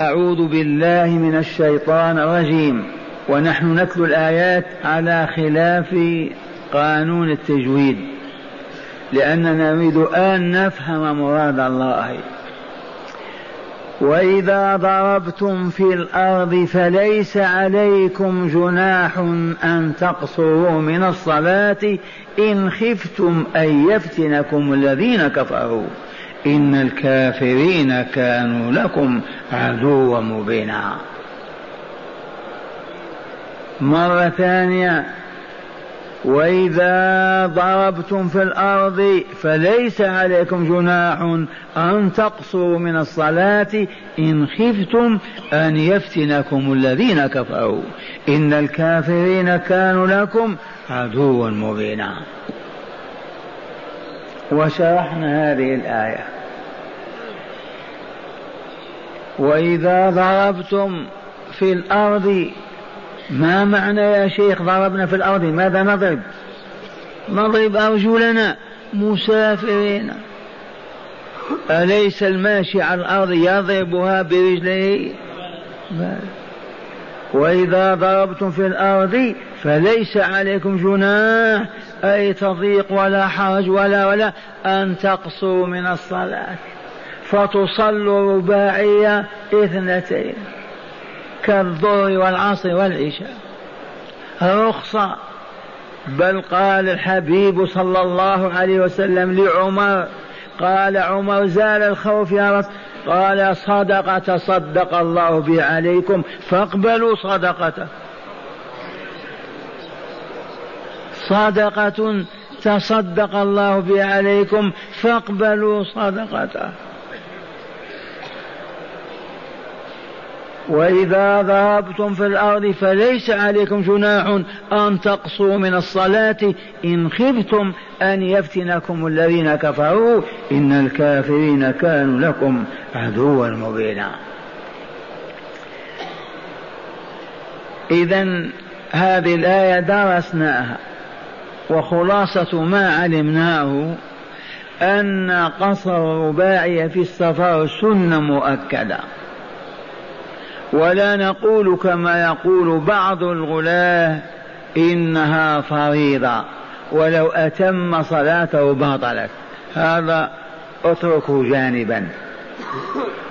أعوذ بالله من الشيطان الرجيم. ونحن نتلو الآيات على خلاف قانون التجويد. لأننا نريد أن نفهم مراد الله. وإذا ضربتم في الأرض فليس عليكم جناح أن تقصروا من الصلاة إن خفتم أن يفتنكم الذين كفروا. إن الكافرين كانوا لكم عدوا مبينا. مرة ثانية وإذا ضربتم في الأرض فليس عليكم جناح أن تقصروا من الصلاة إن خفتم أن يفتنكم الذين كفروا. إن الكافرين كانوا لكم عدوا مبينا. وشرحنا هذه الآية. وإذا ضربتم في الأرض ما معنى يا شيخ ضربنا في الأرض؟ ماذا نضرب؟ نضرب أرجلنا مسافرين. أليس الماشي على الأرض يضربها برجليه؟ وإذا ضربتم في الأرض فليس عليكم جناح أي تضيق ولا حرج ولا ولا أن تقصروا من الصلاة. فتصلوا رباعية اثنتين كالظهر والعصر والعشاء. رخصة. بل قال الحبيب صلى الله عليه وسلم لعمر قال عمر زال الخوف يا رسول قال صدقة تصدق الله به عليكم فاقبلوا صدقته صدقة تصدق الله به عليكم فاقبلوا صدقته وإذا ذهبتم في الأرض فليس عليكم جناح أن تقصوا من الصلاة إن خفتم أن يفتنكم الذين كفروا إن الكافرين كانوا لكم عدوا مبينا. إذا هذه الآية درسناها وخلاصة ما علمناه أن قصر الرباعي في السفر سنة مؤكدة. ولا نقول كما يقول بعض الغلاة إنها فريضة ولو أتم صلاته باطلت. هذا اتركه جانبا.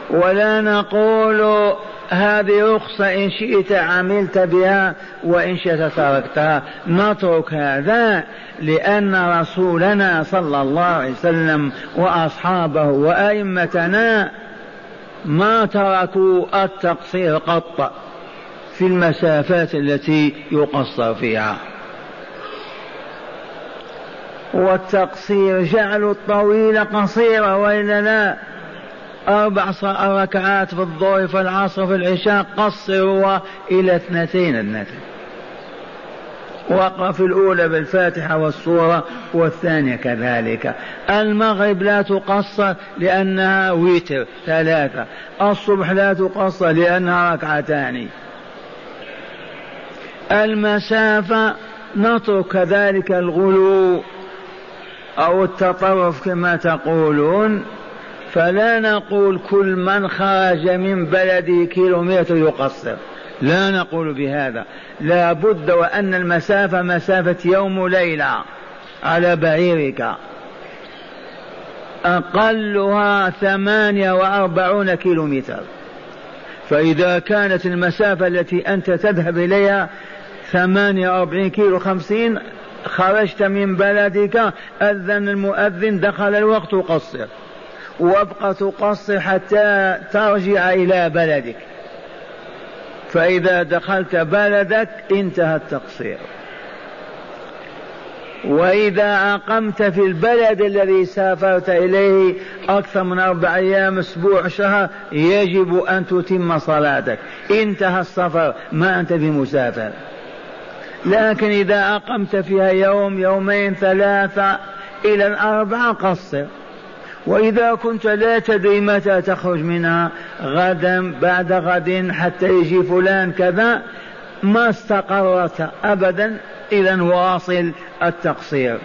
ولا نقول هذه رخصة إن شئت عملت بها وإن شئت تركتها. نترك هذا لأن رسولنا صلى الله عليه وسلم وأصحابه وأئمتنا ما تركوا التقصير قط في المسافات التي يقصر فيها. والتقصير جعل الطويل قصيرا والا لا أربع ركعات في الظهر في العصر في العشاء قصروا إلى اثنتين اثنتين واقرأ في الأولى بالفاتحة والسورة والثانية كذلك. المغرب لا تقصر لأنها ويتر ثلاثة. الصبح لا تقصر لأنها ركعتان. المسافة نترك كذلك الغلو أو التطرف كما تقولون. فلا نقول كل من خرج من بلده كيلومتر يقصر. لا نقول بهذا. لا بد وأن المسافة مسافة يوم وليلة على بعيرك. أقلها ثمانية وأربعون كيلومتر. فإذا كانت المسافة التي أنت تذهب إليها ثمانية وأربعين كيلو خمسين خرجت من بلدك أذن المؤذن دخل الوقت قصر. وابقى تقصر حتى ترجع إلى بلدك. فإذا دخلت بلدك انتهى التقصير. وإذا أقمت في البلد الذي سافرت إليه أكثر من أربع أيام أسبوع شهر يجب أن تتم صلاتك. انتهى السفر ما أنت بمسافر. لكن إذا أقمت فيها يوم يومين ثلاثة إلى الأربعة قصر. وإذا كنت لا تدري متى تخرج منها غدا بعد غد حتى يجي فلان كذا ما استقرت أبدا إذا واصل التقصير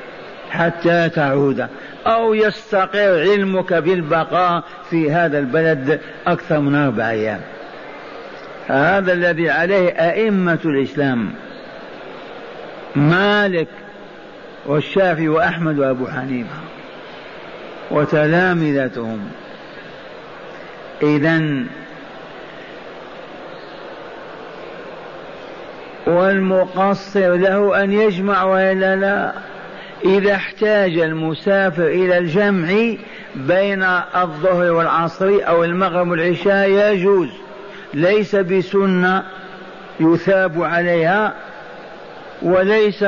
حتى تعود. أو يستقر علمك بالبقاء في هذا البلد أكثر من أربع أيام. هذا الذي عليه أئمة الإسلام مالك والشافعي وأحمد وأبو حنيفة. وتلامذتهم. إذا والمقصر له أن يجمع وإلا لا؟ إذا احتاج المسافر إلى الجمع بين الظهر والعصر أو المغرب والعشاء يجوز. ليس بسنة يثاب عليها وليس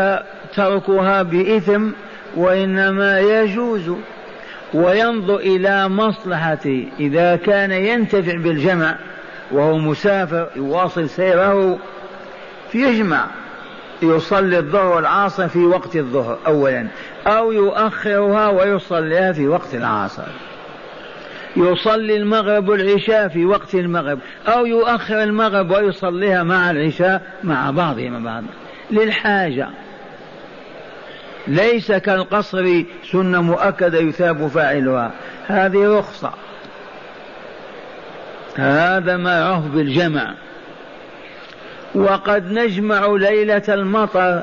تركها بإثم وإنما يجوز. وينظر إلى مصلحته إذا كان ينتفع بالجمع وهو مسافر يواصل سيره يجمع يصلي الظهر والعصر في وقت الظهر أولا أو يؤخرها ويصليها في وقت العصر. يصلي المغرب والعشاء في وقت المغرب أو يؤخر المغرب ويصليها مع العشاء مع بعضهما بعض للحاجة ليس كالقصر سنة مؤكدة يثاب فاعلها. هذه رخصة. هذا ما يعرف بالجمع وقد نجمع ليلة المطر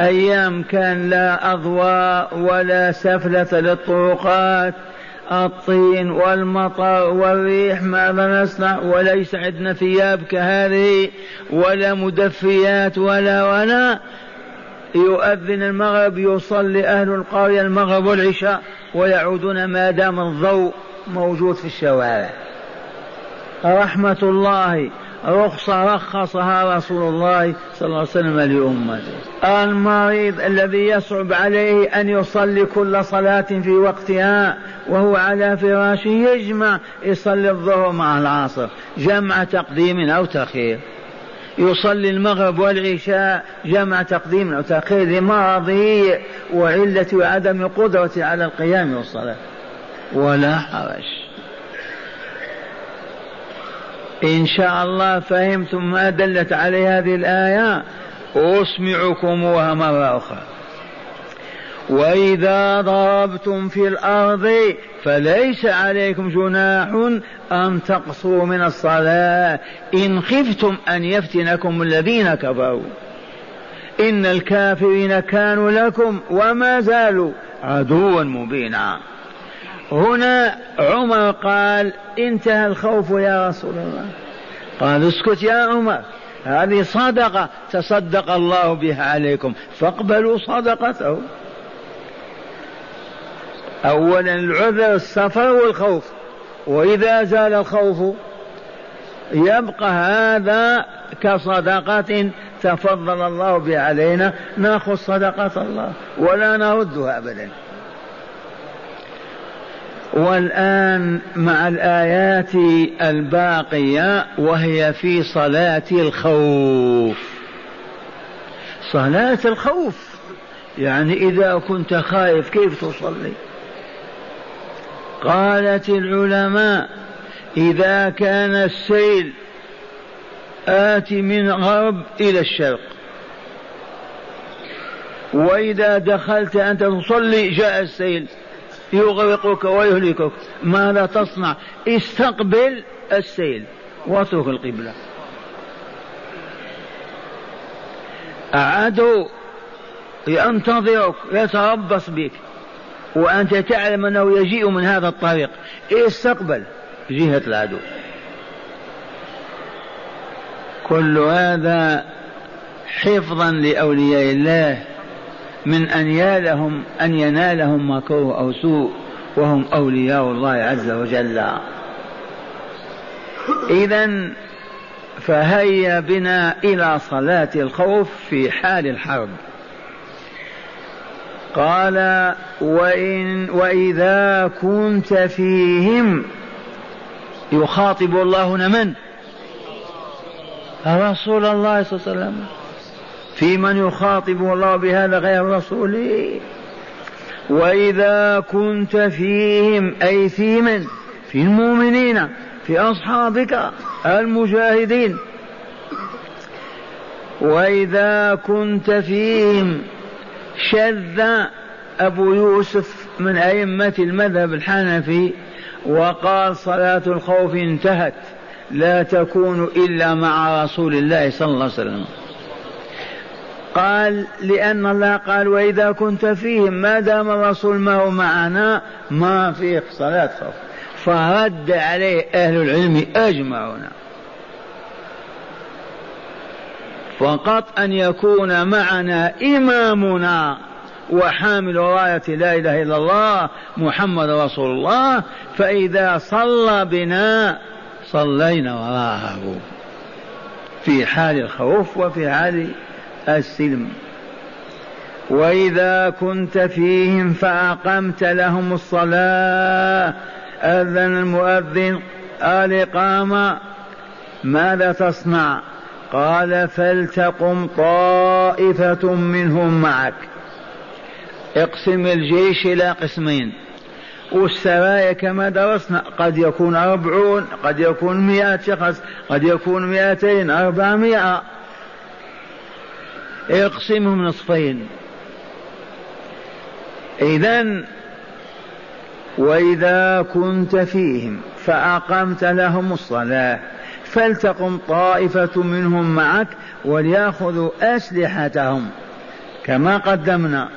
أيام كان لا أضواء ولا سفلة للطرقات. الطين والمطر والريح ماذا نصنع وليس عندنا ثياب كهذه ولا مدفيات ولا ولا. يؤذن المغرب يصلي أهل القرية المغرب والعشاء ويعودون ما دام الضوء موجود في الشوارع. رحمة الله رخصة رخصها رسول الله صلى الله عليه وسلم لأمته. المريض الذي يصعب عليه أن يصلي كل صلاة في وقتها وهو على فراشه يجمع يصلي الظهر مع العصر جمع تقديم أو تأخير. يصلي المغرب والعشاء جمع تقديم أو تأخير لمرضه وعلة وعدم قدرته على القيام والصلاة. ولا حرج. إن شاء الله فهمتم ما دلت عليه هذه الآية. أسمعكموها مرة أخرى. وإذا ضربتم في الأرض فليس عليكم جناح أن تقصروا من الصلاة إن خفتم أن يفتنكم الذين كفروا. إن الكافرين كانوا لكم وما زالوا عدوا مبينا. هنا عمر قال انتهى الخوف يا رسول الله. قال اسكت يا عمر. هذه صدقة تصدق الله بها عليكم. فاقبلوا صدقته. أولا العذر السفر والخوف. وإذا زال الخوف يبقى هذا كصدقة تفضل الله بها علينا. نأخذ صدقة الله ولا نردها أبدا. والآن مع الآيات الباقية وهي في صلاة الخوف. صلاة الخوف يعني إذا كنت خائف كيف تصلي؟ قالت العلماء إذا كان السيل آتي من غرب إلى الشرق. وإذا دخلت أنت تصلي جاء السيل يغرقك ويهلكك. ماذا تصنع؟ استقبل السيل واترك القبلة. عدو ينتظرك يتربص بك. وأنت تعلم أنه يجيء من هذا الطريق. استقبل جهة العدو. كل هذا حفظا لأولياء الله من أن يالهم أن ينالهم مكروه أو سوء وهم أولياء الله عز وجل. إذا فهيا بنا إلى صلاة الخوف في حال الحرب. قال وإن وإذا كنت فيهم يخاطب الله هنا من رسول الله صلى الله عليه وسلم. في من يخاطب الله بهذا غير رسوله. وإذا كنت فيهم أي في من؟ في المؤمنين في أصحابك المجاهدين. وإذا كنت فيهم شذ أبو يوسف من أئمة المذهب الحنفي وقال صلاة الخوف انتهت لا تكون إلا مع رسول الله صلى الله عليه وسلم. قال لأن الله قال وإذا كنت فيهم ما دام الرسول ما هو معنا ما في صلاة خوف. فرد عليه أهل العلم أجمعون. فقط أن يكون معنا إمامنا وحامل راية لا إله إلا الله محمد رسول الله فإذا صلى بنا صلينا وراءه في حال الخوف وفي حال السلم. وإذا كنت فيهم فأقمت لهم الصلاة. أذن المؤذن الإقامة ماذا تصنع؟ قال فلتقم طائفة منهم معك. اقسم الجيش إلى قسمين. والسرايا كما درسنا قد يكون أربعون قد يكون مئة شخص قد يكون مئتين أربعمائة. اقسمهم نصفين. إذا وإذا كنت فيهم فأقمت لهم الصلاة. فلتقم طائفة منهم معك وليأخذوا أسلحتهم. كما قدمنا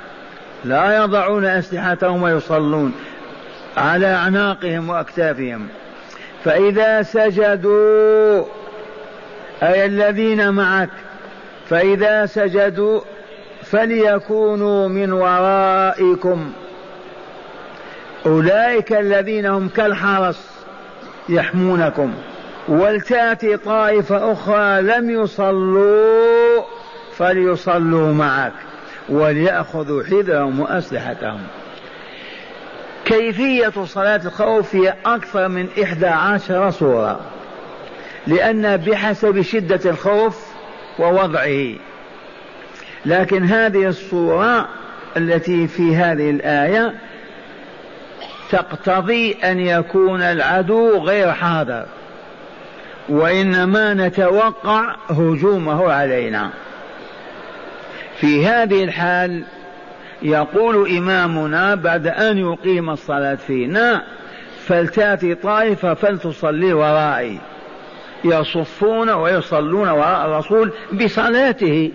لا يضعون أسلحتهم ويصلون على أعناقهم وأكتافهم. فإذا سجدوا أي الذين معك فإذا سجدوا فليكونوا من ورائكم. أولئك الذين هم كالحرس يحمونكم. ولتأتي طائفة أخرى لم يصلوا فليصلوا معك وليأخذوا حذرهم وأسلحتهم. كيفية صلاة الخوف هي أكثر من إحدى عشر صورة لأن بحسب شدة الخوف ووضعه. لكن هذه الصورة التي في هذه الآية تقتضي أن يكون العدو غير حاضر. وإنما نتوقع هجومه علينا. في هذه الحال يقول إمامنا بعد أن يقيم الصلاة فينا فلتأتي طائفة فلتصلي ورائي. يصفون ويصلون وراء الرسول بصلاته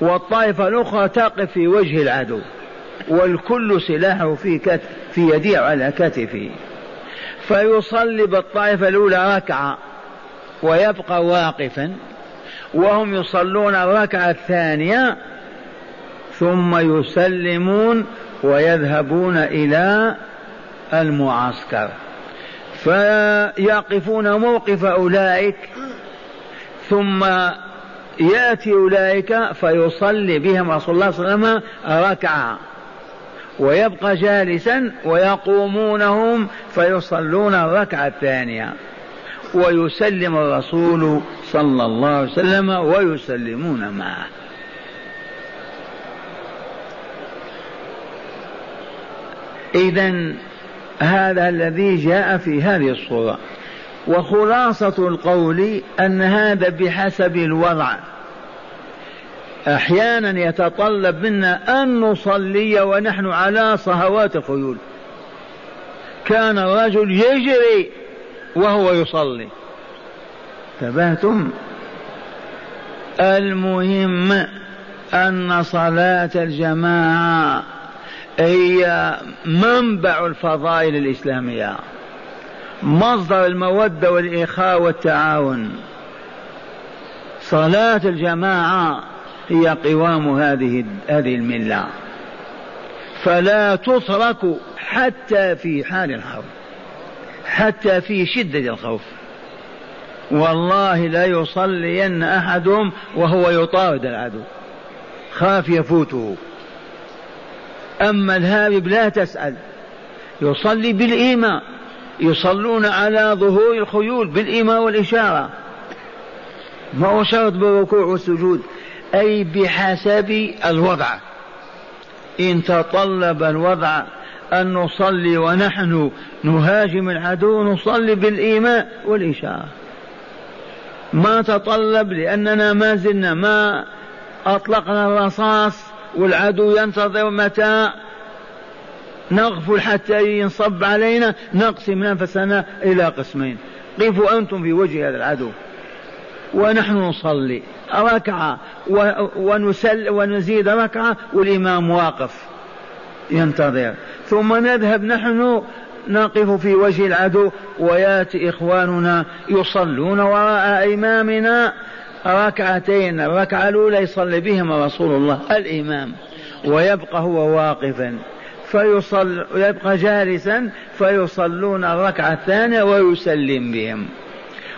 والطائفة الأخرى تقف في وجه العدو والكل سلاحه في كتف في يده على كتفه. فيصلي بالطائفة الأولى ركعة ويبقى واقفا وهم يصلون الركعة الثانية ثم يسلمون ويذهبون إلى المعسكر. فيقفون موقف أولئك ثم يأتي أولئك فيصلي بهم رسول الله صلى الله عليه وسلم ركعة ويبقى جالسا ويقومونهم فيصلون الركعة الثانية. ويسلم الرسول صلى الله عليه وسلم ويسلمون معه. إذا هذا الذي جاء في هذه الصورة. وخلاصة القول أن هذا بحسب الوضع. أحيانا يتطلب منا أن نصلي ونحن على صهوات الخيول. كان الرجل يجري وهو يصلي. انتبهتم؟ المهم أن صلاة الجماعة هي منبع الفضائل الإسلامية مصدر المودة والإخاء والتعاون. صلاة الجماعة هي قوام هذه هذه الملة. فلا تترك حتى في حال الحرب. حتى في شدة الخوف. والله لا يصلين أحدهم وهو يطارد العدو. خاف يفوته. أما الهارب لا تسأل. يصلي بالإيمان يصلون على ظهور الخيول بالإيمان والإشارة. ما هو شرط بالركوع والسجود؟ أي بحسب الوضع. إن تطلب الوضع أن نصلي ونحن نهاجم العدو نصلي بالإيمان والإشارة. ما تطلب لأننا ما زلنا ما أطلقنا الرصاص والعدو ينتظر متى؟ نغفل حتى ينصب علينا نقسم أنفسنا إلى قسمين. قفوا أنتم في وجه هذا العدو. ونحن نصلي ركعة ونسل ونزيد ركعة والإمام واقف. ينتظر. ثم نذهب نحن نقف في وجه العدو وياتي إخواننا يصلون وراء إمامنا. ركعتين الركعة الأولى يصلي بهم رسول الله الإمام. ويبقى هو واقفا. فيصل يبقى جالسا فيصلون الركعة الثانية ويسلم بهم.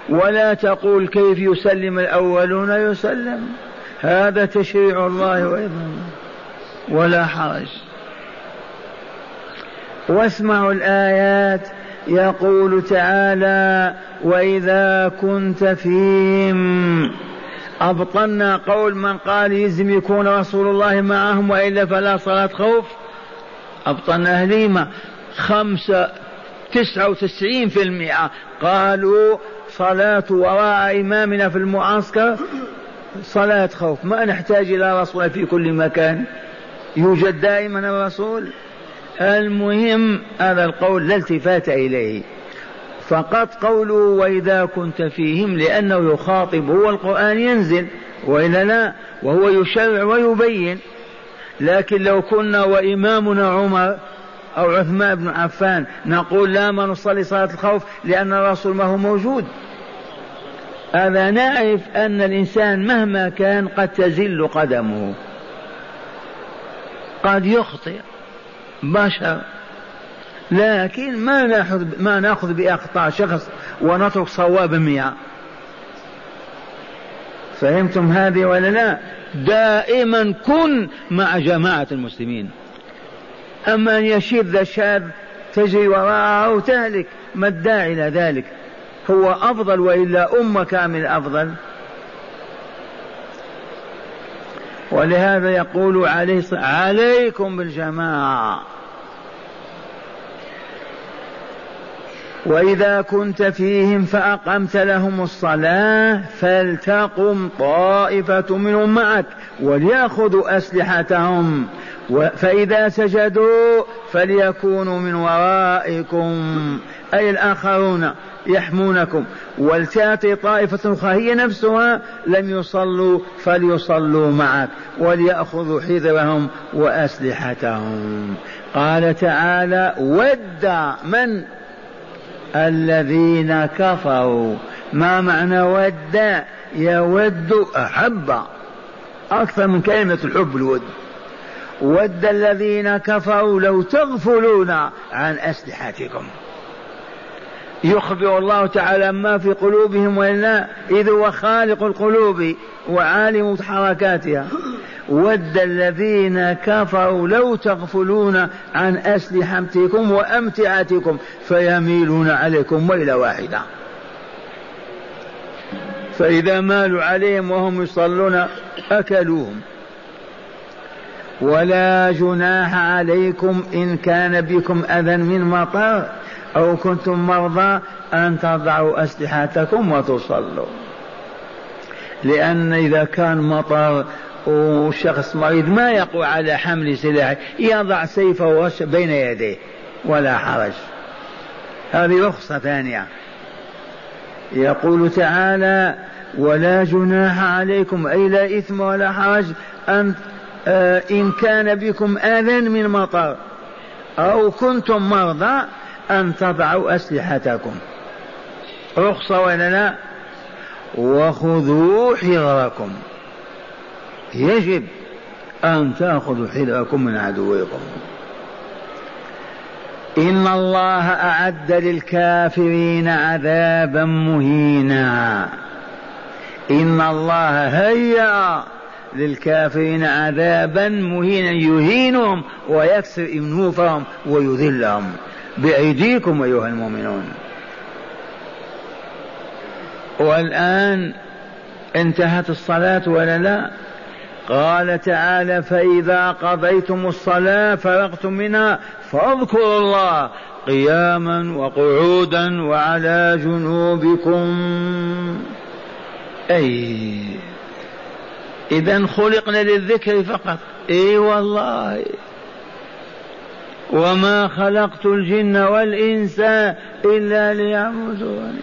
ولا تقول كيف يسلم الأولون؟ يسلم. هذا تشريع الله وأيضا ولا حرج. واسمعوا الآيات. يقول تعالى وإذا كنت فيهم. أبطلنا قول من قال يزم يكون رسول الله معهم وإلا فلا صلاة خوف أبطلنا أهليمة خمسة تسعة وتسعين في المئة. قالوا صلاة وراء إمامنا في المعسكر صلاة خوف ما نحتاج إلى رسول في كل مكان. يوجد دائما الرسول. المهم هذا القول لا التفات إليه. فقط قوله وإذا كنت فيهم لأنه يخاطب هو القرآن ينزل وإلا لا؟ وهو يشرع ويبين. لكن لو كنا وإمامنا عمر أو عثمان بن عفان نقول لا ما نصلي صلاة الخوف لأن الرسول ما هو موجود. هذا نعرف أن الإنسان مهما كان قد تزل قدمه. قد يخطئ. بشر لكن ما ناخذ ما ناخذ باخطاء شخص ونترك صواب مئة. فهمتم هذه ولا لا؟ دائما كن مع جماعة المسلمين. أما أن يشذ الشاذ تجري وراءه وتهلك ما الداعي إلى ذلك؟ هو أفضل وإلا أمة كامل أفضل ولهذا يقول عليه عليكم بالجماعة. وإذا كنت فيهم فأقمت لهم الصلاة فلتقم طائفة منهم معك وليأخذوا أسلحتهم. فإذا سجدوا فليكونوا من ورائكم أي الآخرون يحمونكم. ولتأتي طائفة أخرى هي نفسها لم يصلوا فليصلوا معك وليأخذوا حذرهم وأسلحتهم. قال تعالى ود من؟ الذين كفروا. ما معنى ود؟ يود أحب. أكثر من كلمة الحب الود. ود الذين كفروا لو تغفلون عن أسلحتكم. يخبر الله تعالى ما في قلوبهم وإلا إذ هو خالق القلوب وعالم حركاتها. ود الذين كفروا لو تغفلون عن أسلحتكم وأمتعتكم فيميلون عليكم ويل واحدة. فإذا مالوا عليهم وهم يصلون أكلوهم. ولا جناح عليكم إن كان بكم أذى من مطر أو كنتم مرضى أن تضعوا أسلحتكم وتصلوا. لأن إذا كان مطر وشخص مريض ما يقوى على حمل سلاح يضع سيفه بين يديه ولا حرج. هذه رخصة ثانية. يقول تعالى ولا جناح عليكم أي لا إثم ولا حرج أن إن كان بكم آذى من مطر أو كنتم مرضى أن تضعوا أسلحتكم. رخصة ولا لا؟ وخذوا حذركم. يجب أن تأخذوا حذركم من عدوكم. إن الله أعد للكافرين عذابا مهينا. إن الله هيأ للكافرين عذابا مهينا يهينهم ويكسر انوفهم ويذلهم. بأيديكم أيها المؤمنون. والآن انتهت الصلاة ولا لا؟ قال تعالى فإذا قضيتم الصلاة فرغتم منها فاذكروا الله قياما وقعودا وعلى جنوبكم. أي إذا خلقنا للذكر فقط. إي والله. وما خلقت الجن والإنس إلا ليعبدون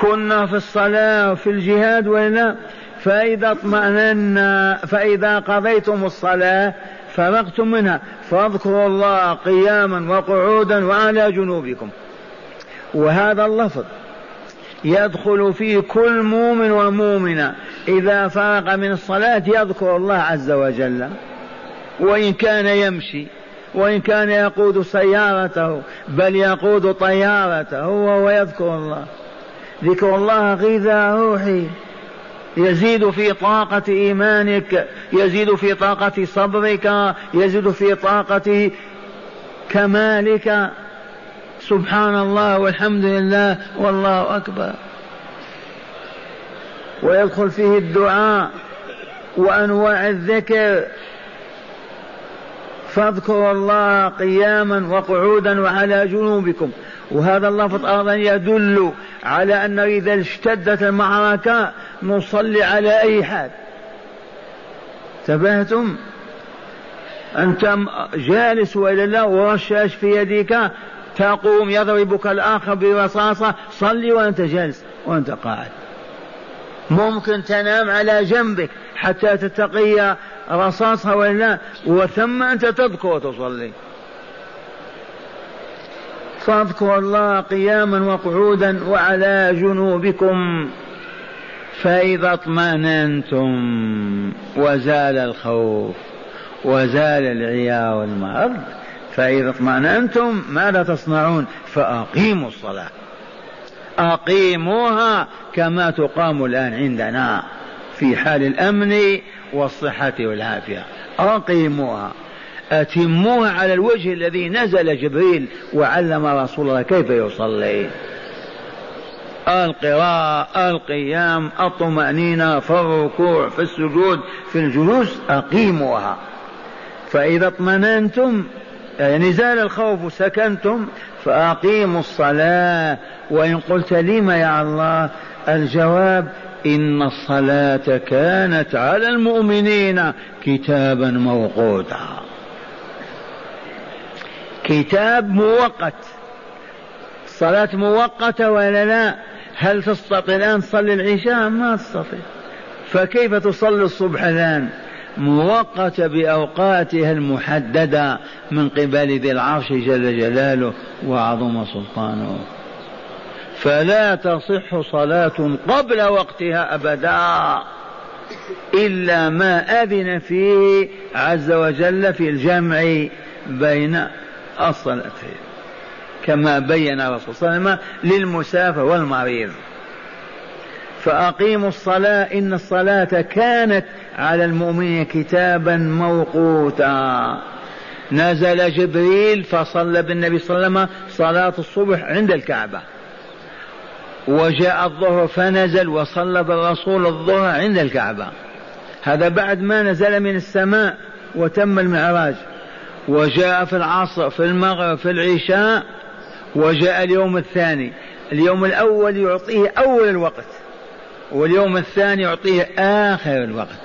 كنا في الصلاة وفي الجهاد ولا فإذا اطمأننا فإذا قضيتم الصلاة فرغتم منها. فاذكروا الله قياما وقعودا وعلى جنوبكم. وهذا اللفظ يدخل فيه كل مؤمن ومؤمنة. إذا فرغ من الصلاة يذكر الله عز وجل. وإن كان يمشي وإن كان يقود سيارته بل يقود طيارته هو ويذكر الله. ذكر الله غذاء روحي. يزيد في طاقة إيمانك يزيد في طاقة صبرك يزيد في طاقة كمالك. سبحان الله والحمد لله والله أكبر. ويدخل فيه الدعاء وأنواع الذكر. فاذكروا الله قياما وقعودا وعلى جنوبكم. وهذا اللفظ أيضا يدل على أن إذا اشتدت المعركة نصلي على أي حال. تبهتم أنت جالس وإلى الله ورشاش في يدك تقوم يضربك الآخر برصاصة صلي وأنت جالس وأنت قاعد. ممكن تنام على جنبك حتى تتقي رصاصها ولا وثم أنت تذكر وتصلي. فاذكروا الله قياما وقعودا وعلى جنوبكم فإذا اطمأننتم وزال الخوف وزال العيا والمرض. فإذا اطمأننتم ماذا تصنعون فأقيموا الصلاة. أقيموها كما تقام الآن عندنا في حال الأمن والصحة والعافية. أقيموها. أتموها على الوجه الذي نزل جبريل وعلم رسول الله كيف يصلي. القراءة القيام الطمأنينة في الركوع في السجود في الجلوس أقيموها. فإذا اطمننتم يعني زال الخوف سكنتم فأقيموا الصلاة وإن قلت لم يا الله؟ الجواب إن الصلاة كانت على المؤمنين كتابا موقوتا. كتاب موقت. الصلاة مؤقتة ولا لا؟ هل تستطيع الآن تصلي العشاء؟ ما تستطيع فكيف تصلي الصبح الآن؟ مؤقتة بأوقاتها المحددة من قبل ذي العرش جل جلاله وعظم سلطانه. فلا تصح صلاة قبل وقتها أبدا إلا ما أذن فيه عز وجل في الجمع بين الصلاتين. كما بين الرسول صلى الله عليه وسلم للمسافر والمريض. فأقيموا الصلاة إن الصلاة كانت على المؤمنين كتابا موقوتا. نزل جبريل فصلى بالنبي صلى الله عليه وسلم صلاة الصبح عند الكعبة. وجاء الظهر فنزل وصلى بالرسول الظهر عند الكعبة. هذا بعد ما نزل من السماء وتم المعراج. وجاء في العصر في المغرب في العشاء وجاء اليوم الثاني. اليوم الأول يعطيه أول الوقت. واليوم الثاني يعطيه آخر الوقت.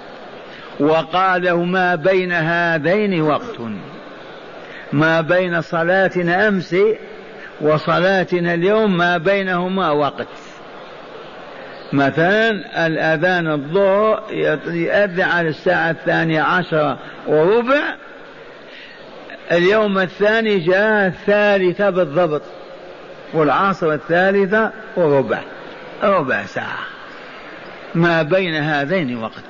وقال له ما بين هذين وقت. ما بين صلاتنا أمس وصلاتنا اليوم ما بينهما وقت. مثلا الأذان الظهر يؤذن على الساعة الثانية عشرة وربع. اليوم الثاني جاء الثالثة بالضبط والعصر الثالثة وربع ربع ساعة. ما بين هذين وقت.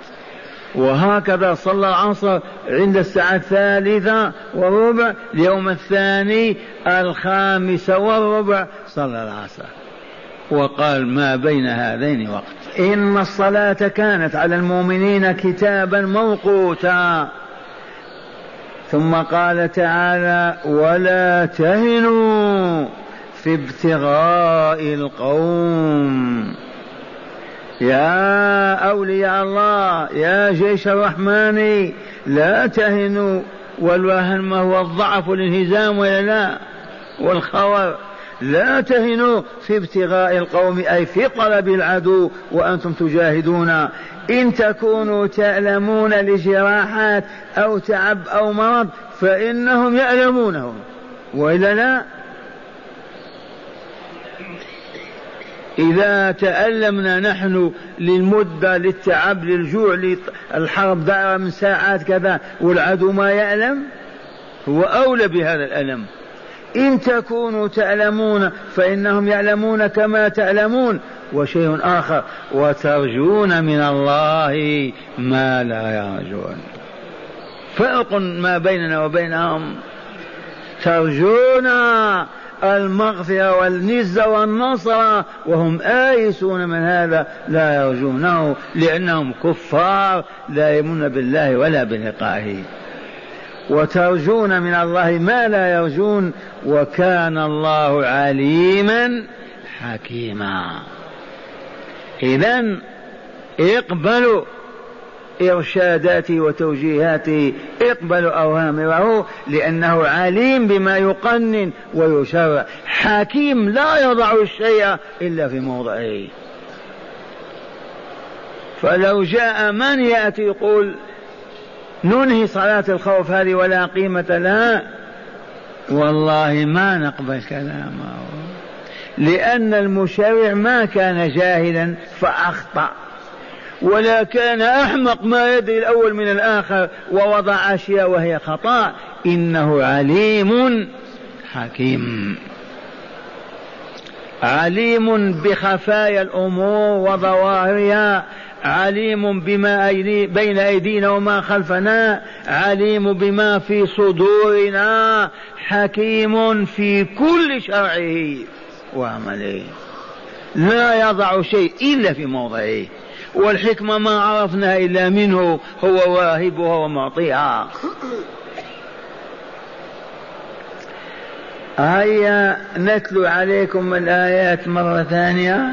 وهكذا صلى العصر عند الساعة الثالثة وربع اليوم الثاني الخامسة والربع صلى العصر. وقال ما بين هذين وقت. إن الصلاة كانت على المؤمنين كتابا موقوتا. ثم قال تعالى ولا تهنوا في ابتغاء القوم. يا أولياء الله يا جيش الرحمن لا تهنوا والوهن ما هو الضعف والانهزام ولا لا؟ والخور لا تهنوا في ابتغاء القوم أي في طلب العدو وأنتم تجاهدون. إن تكونوا تعلمون لجراحات أو تعب أو مرض فإنهم يعلمونه وإلا لا؟ إذا تألمنا نحن للمدة للتعب للجوع للحرب دائرة من ساعات كذا والعدو ما يألم؟ هو أولى بهذا الألم. إن تكونوا تعلمون فإنهم يعلمون كما تعلمون وشيء آخر وترجون من الله ما لا يرجون. فرق ما بيننا وبينهم. ترجون المغفرة والنزة والنصر وهم آيسون من هذا لا يرجونه لأنهم كفار لا يؤمنون بالله ولا بلقائه. وترجون من الله ما لا يرجون وكان الله عليما حكيما. إذا اقبلوا إرشاداته وتوجيهاته اقبلوا أوامره لأنه عليم بما يقنن ويشرع. حكيم لا يضع الشيء إلا في موضعه. فلو جاء من يأتي يقول ننهي صلاة الخوف هذه ولا قيمة لها؟ والله ما نقبل كلامه. لأن المشرع ما كان جاهلا فأخطأ. ولا كان أحمق ما يدري الأول من الآخر ووضع أشياء وهي خطأ. إنه عليم حكيم. عليم بخفايا الأمور وظواهرها. عليم بما بين أيدينا وما خلفنا. عليم بما في صدورنا. حكيم في كل شرعه وعمله. لا يضع شيء إلا في موضعه. والحكمة ما عرفنا إلا منه هو واهبها ومعطيها. هيا نتلو عليكم الآيات مرة ثانية.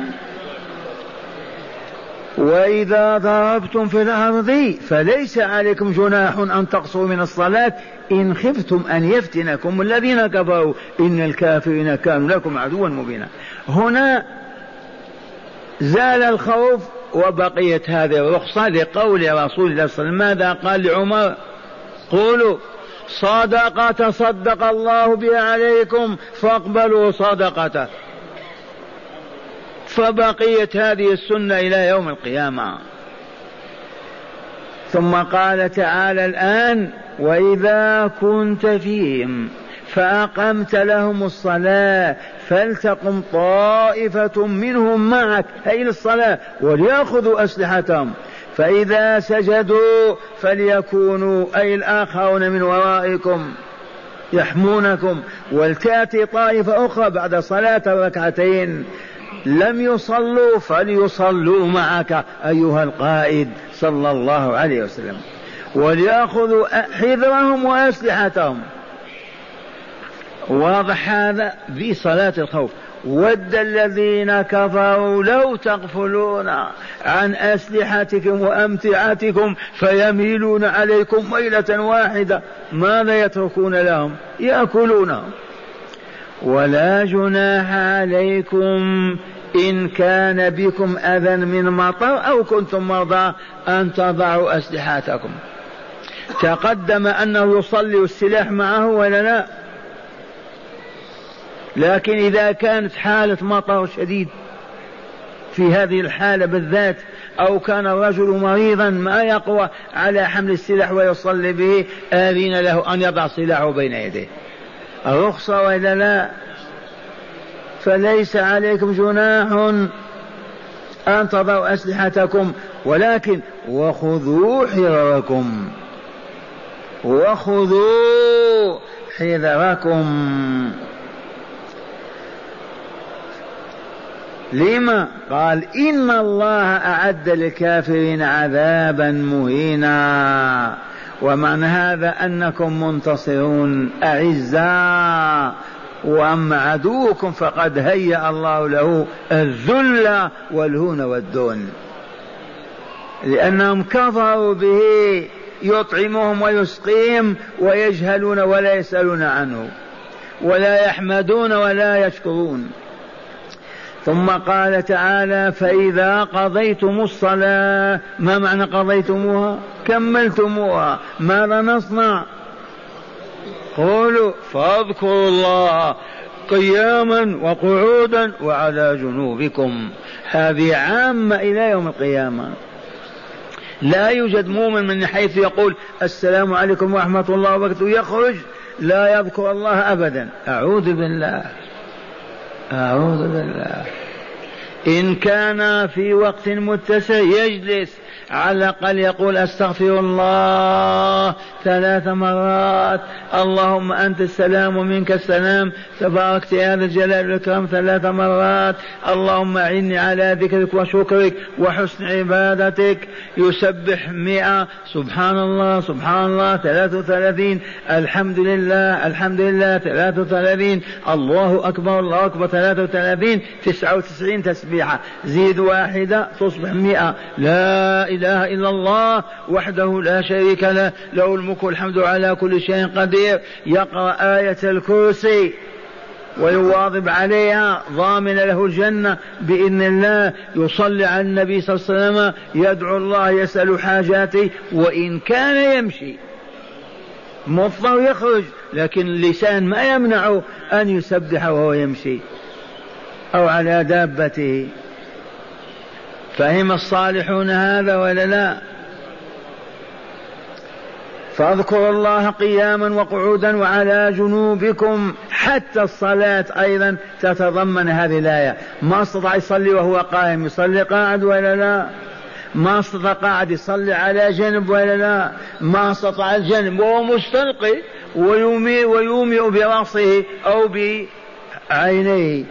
وإذا ضربتم في الأرض فليس عليكم جناح أن تقصروا من الصلاة. إن خفتم أن يفتنكم الذين كفروا. إن الكافرين كانوا لكم عدوا مبينا. هنا زال الخوف وبقيت هذه الرخصة لقول رسول الله صلى الله عليه وسلم ماذا قال لعمر؟ قولوا صدقة تصدق الله بها عليكم فاقبلوا صدقته فبقيت هذه السنة إلى يوم القيامة. ثم قال تعالى الآن وإذا كنت فيهم فأقمت لهم الصلاة فلتقم طائفة منهم معك أي للصلاة وليأخذوا أسلحتهم. فإذا سجدوا فليكونوا أي الآخرون من ورائكم يحمونكم. ولتأتي طائفة أخرى بعد صلاة الركعتين لم يصلوا فليصلوا معك أيها القائد صلى الله عليه وسلم. وليأخذوا حذرهم وأسلحتهم. واضح هذا في صلاة الخوف. ود الذين كفروا لو تغفلون عن أسلحتكم وأمتعتكم فيميلون عليكم ميلة واحدة. ماذا يتركون لهم؟ يأكلونهم ولا جناح عليكم إن كان بكم أذى من مطر أو كنتم مرضى أن تضعوا أسلحتكم تقدم أنه يصلي السلاح معه ولا لا؟ لكن إذا كانت حالة مطر شديد في هذه الحالة بالذات أو كان الرجل مريضا ما يقوى على حمل السلاح ويصلي به آذين له أن يضع سلاحه بين يديه. رخصة وإلا لا؟ فليس عليكم جناح أن تضعوا أسلحتكم ولكن وخذوا حذركم. وخذوا حذركم. لما؟ قال إن الله أعد للكافرين عذابا مهينا. ومعنى هذا أنكم منتصرون أعزاء. وأما عدوكم فقد هيأ الله له الذل والهون والدون لأنهم كفروا به يطعمهم ويسقيهم ويجهلون ولا يسألون عنه ولا يحمدون ولا يشكرون. ثم قال تعالى فإذا قضيتم الصلاة ما معنى قضيتموها؟ كملتموها ماذا نصنع. قولوا فاذكروا الله قياما وقعودا وعلى جنوبكم. هذه عامة إلى يوم القيامة. لا يوجد مؤمن من حيث يقول السلام عليكم ورحمة الله وبركاته يخرج لا يذكر الله أبدا. أعوذ بالله. أعوذ بالله. إن كان في وقت متسع يجلس على الأقل يقول أستغفر الله ثلاث مرات. اللهم أنت السلام ومنك السلام. تباركت يا ذا الجلال والإكرام ثلاث مرات. اللهم أعني على ذكرك وشكرك وحسن عبادتك. يسبح مئة. سبحان الله سبحان الله. ثلاث وثلاثين. الحمد لله الحمد لله. ثلاث وثلاثين. الله أكبر الله أكبر. ثلاث وثلاثين. تسعة وتسعين تسبيحة. زيد واحدة تصبح مئة. لا إله إلا الله وحده لا شريك له له الملك والحمد على كل شيء قدير. يقرأ آية الكرسي ويواظب عليها ضامن له الجنة بإذن الله. يصلي على النبي صلى الله عليه وسلم يدعو الله يسأل حاجاته وإن كان يمشي مضطر يخرج لكن اللسان ما يمنع أن يسبح وهو يمشي أو على دابته. فهم الصالحون هذا ولا لا؟ فاذكروا الله قياما وقعودا وعلى جنوبكم حتى الصلاة أيضا تتضمن هذه الآية. ما استطاع يصلي وهو قائم يصلي قاعد ولا لا؟ ما استطاع قاعد يصلي على جنب ولا لا؟ ما استطاع الجنب وهو مستلقي ويومئ ويومئ برأسه أو بعينيه.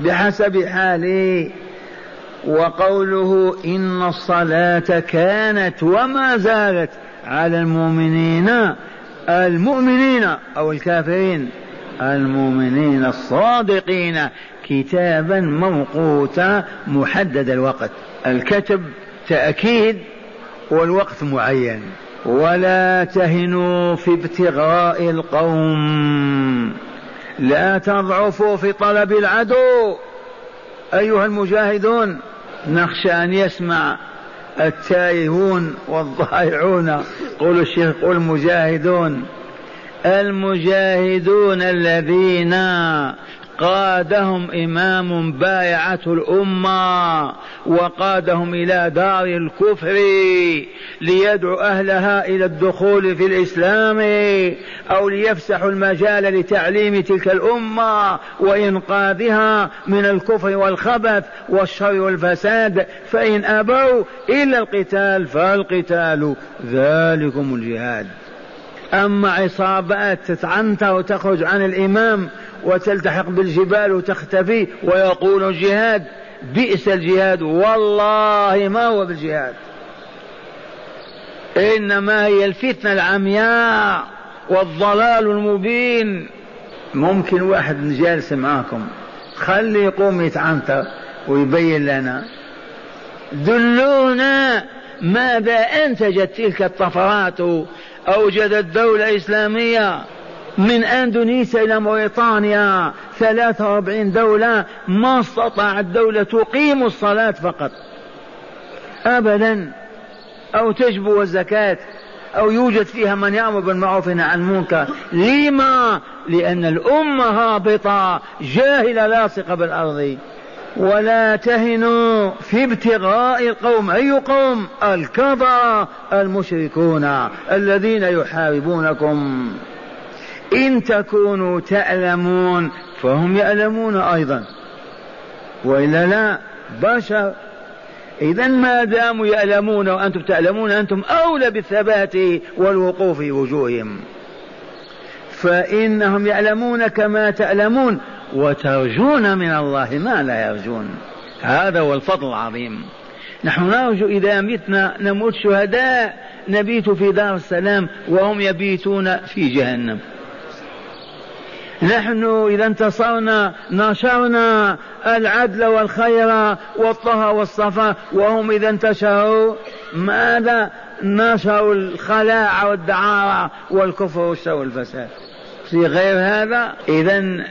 بحسب حاله. وقوله إن الصلاة كانت وما زالت على المؤمنين المؤمنين أو الكافرين المؤمنين الصادقين كتابا موقوتا محدد الوقت. الكتب تأكيد والوقت معين. ولا تهنوا في ابتغاء القوم. لا تضعفوا في طلب العدو. أيها المجاهدون نخشى أن يسمع التائهون والضائعون. قول الشيخ قول المجاهدون المجاهدون الذين قادهم إمام بايعته الأمة وقادهم إلى دار الكفر ليدعو أهلها إلى الدخول في الإسلام أو ليفسحوا المجال لتعليم تلك الأمة وإنقاذها من الكفر والخبث والشر والفساد. فإن أبوا إلا القتال فالقتال. ذلكم الجهاد. أما عصابات تتعنتر وتخرج عن الإمام وتلتحق بالجبال وتختفي ويقول الجهاد بئس الجهاد والله ما هو بالجهاد. إنما هي الفتنة العمياء والضلال المبين. ممكن واحد جالس معاكم خلي يقوم يتعنتر ويبين لنا. دلونا ماذا أنتجت تلك الطفرات أوجدت دولة إسلامية من أندونيسيا إلى موريطانيا 43 دولة ما استطاعت دولة تقيم الصلاة فقط. أبدا. أو تجبو الزكاة أو يوجد فيها من يأمر بالمعروف عن المنكر. لما؟ لأن الأمة هابطة. جاهلة لاصقة بالأرض. ولا تهنوا في ابتغاء القوم أي قوم؟ الكفرة المشركون الذين يحاربونكم. إن تكونوا تألمون فهم يألمون أيضا. وإلا لا بشر. إذا ما داموا يألمون وأنتم تعلمون أنتم أولى بالثبات والوقوف في وجوههم. فإنهم يعلمون كما تعلمون وترجون من الله ما لا يرجون. هذا هو الفضل العظيم. نحن نرجو إذا متنا نموت شهداء نبيت في دار السلام وهم يبيتون في جهنم. نحن إذا انتصرنا نشرنا العدل والخير والطهى والصفا وهم إذا انتشروا ماذا؟ نشروا الخلاع والدعارة والكفر والشر والفساد. في غير هذا إذا